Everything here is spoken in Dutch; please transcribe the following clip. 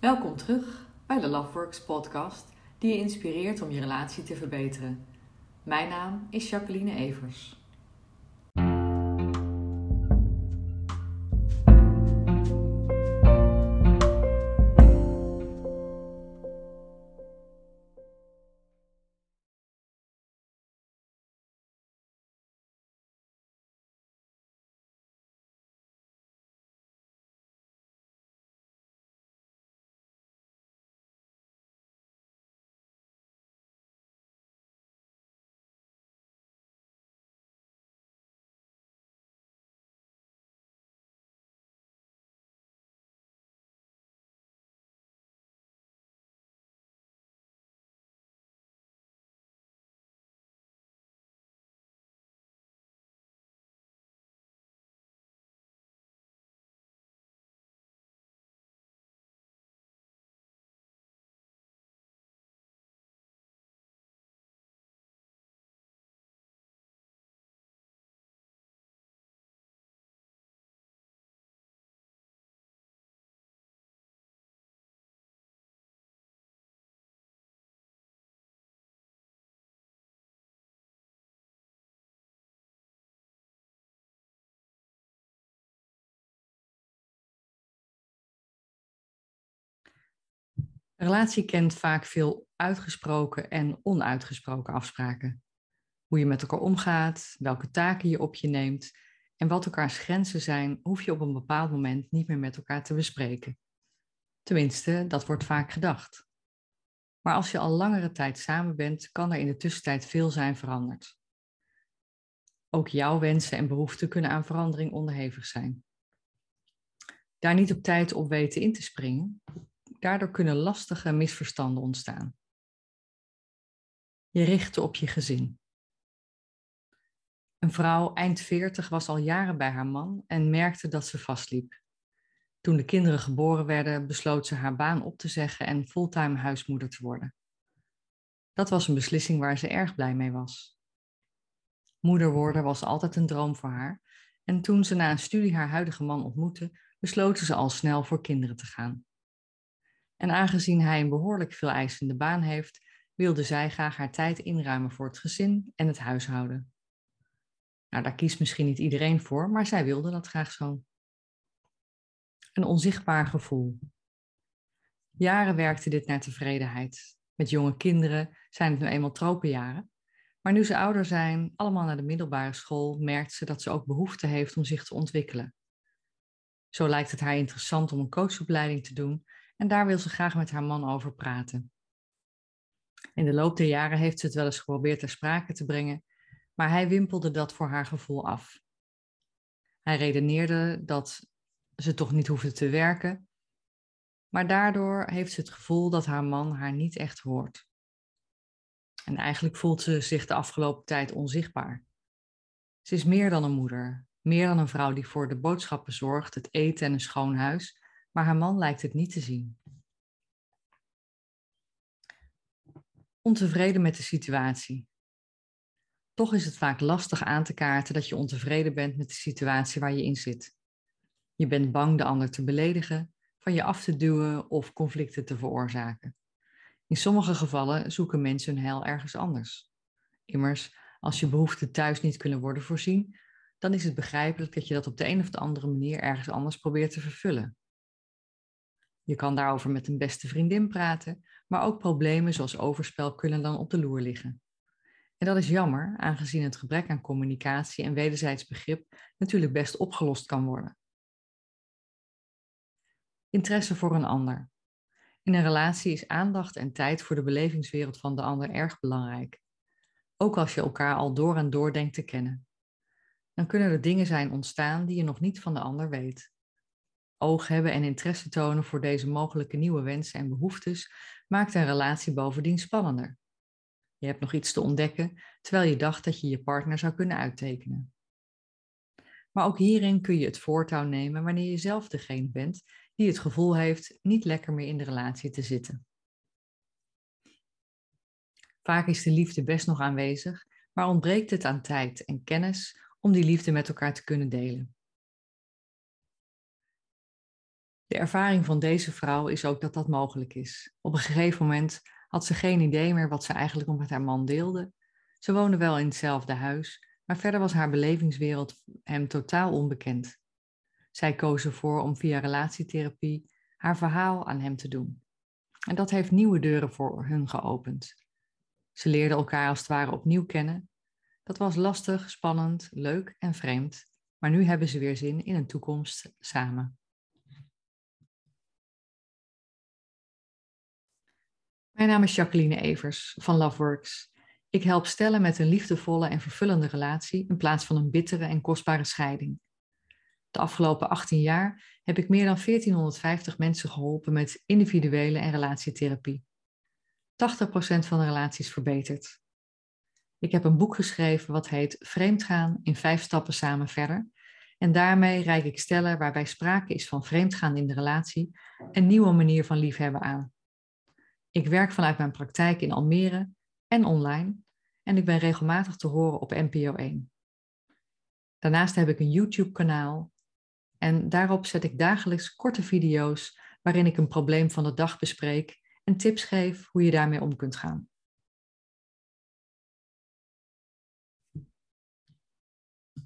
Welkom terug bij de Loveworks podcast, die je inspireert om je relatie te verbeteren. Mijn naam is Jacqueline Evers. Een relatie kent vaak veel uitgesproken en onuitgesproken afspraken. Hoe je met elkaar omgaat, welke taken je op je neemt en wat elkaars grenzen zijn, hoef je op een bepaald moment niet meer met elkaar te bespreken. Tenminste, dat wordt vaak gedacht. Maar als je al langere tijd samen bent, kan er in de tussentijd veel zijn veranderd. Ook jouw wensen en behoeften kunnen aan verandering onderhevig zijn. Daar niet op tijd op weten in te springen, Daardoor kunnen lastige misverstanden ontstaan. Je richtte op je gezin. Een vrouw eind 40 was al jaren bij haar man en merkte dat ze vastliep. Toen de kinderen geboren werden, besloot ze haar baan op te zeggen en fulltime huismoeder te worden. Dat was een beslissing waar ze erg blij mee was. Moeder worden was altijd een droom voor haar en toen ze na een studie haar huidige man ontmoette, besloten ze al snel voor kinderen te gaan. En aangezien hij een behoorlijk veel eisende baan heeft, wilde zij graag haar tijd inruimen voor het gezin en het huishouden. Nou, daar kiest misschien niet iedereen voor, maar zij wilde dat graag zo. Een onzichtbaar gevoel. Jaren werkte dit naar tevredenheid. Met jonge kinderen zijn het nu eenmaal tropenjaren. Maar nu ze ouder zijn, allemaal naar de middelbare school, merkt ze dat ze ook behoefte heeft om zich te ontwikkelen. Zo lijkt het haar interessant om een coachopleiding te doen en daar wil ze graag met haar man over praten. In de loop der jaren heeft ze het wel eens geprobeerd ter sprake te brengen, maar hij wimpelde dat voor haar gevoel af. Hij redeneerde dat ze toch niet hoefde te werken, maar daardoor heeft ze het gevoel dat haar man haar niet echt hoort. En eigenlijk voelt ze zich de afgelopen tijd onzichtbaar. Ze is meer dan een moeder, meer dan een vrouw die voor de boodschappen zorgt, het eten en een schoon huis, maar haar man lijkt het niet te zien. Ontevreden met de situatie. Toch is het vaak lastig aan te kaarten dat je ontevreden bent met de situatie waar je in zit. Je bent bang de ander te beledigen, van je af te duwen of conflicten te veroorzaken. In sommige gevallen zoeken mensen hun heil ergens anders. Immers, als je behoeften thuis niet kunnen worden voorzien, dan is het begrijpelijk dat je dat op de een of de andere manier ergens anders probeert te vervullen. Je kan daarover met een beste vriendin praten, maar ook problemen zoals overspel kunnen dan op de loer liggen. En dat is jammer, aangezien het gebrek aan communicatie en wederzijds begrip natuurlijk best opgelost kan worden. Interesse voor een ander. In een relatie is aandacht en tijd voor de belevingswereld van de ander erg belangrijk. Ook als je elkaar al door en door denkt te kennen. Dan kunnen er dingen zijn ontstaan die je nog niet van de ander weet oog hebben en interesse tonen voor deze mogelijke nieuwe wensen en behoeftes maakt een relatie bovendien spannender. Je hebt nog iets te ontdekken, terwijl je dacht dat je je partner zou kunnen uittekenen. Maar ook hierin kun je het voortouw nemen wanneer je zelf degene bent die het gevoel heeft niet lekker meer in de relatie te zitten. Vaak is de liefde best nog aanwezig, maar ontbreekt het aan tijd en kennis om die liefde met elkaar te kunnen delen. De ervaring van deze vrouw is ook dat dat mogelijk is. Op een gegeven moment had ze geen idee meer wat ze eigenlijk nog met haar man deelde. Ze woonde wel in hetzelfde huis, maar verder was haar belevingswereld hem totaal onbekend. Zij koos ervoor om via relatietherapie haar verhaal aan hem te doen. En dat heeft nieuwe deuren voor hun geopend. Ze leerden elkaar als het ware opnieuw kennen. Dat was lastig, spannend, leuk en vreemd, maar nu hebben ze weer zin in een toekomst samen. Mijn naam is Jacqueline Evers van Loveworks. Ik help stellen met een liefdevolle en vervullende relatie in plaats van een bittere en kostbare scheiding. De afgelopen 18 jaar heb ik meer dan 1450 mensen geholpen met individuele en relatietherapie. 80% van de relaties verbeterd. Ik heb een boek geschreven wat heet Vreemdgaan in vijf stappen samen verder. En daarmee reik ik stellen waarbij sprake is van vreemdgaan in de relatie een nieuwe manier van liefhebben aan. Ik werk vanuit mijn praktijk in Almere en online en ik ben regelmatig te horen op NPO 1. Daarnaast heb ik een YouTube-kanaal en daarop zet ik dagelijks korte video's waarin ik een probleem van de dag bespreek en tips geef hoe je daarmee om kunt gaan.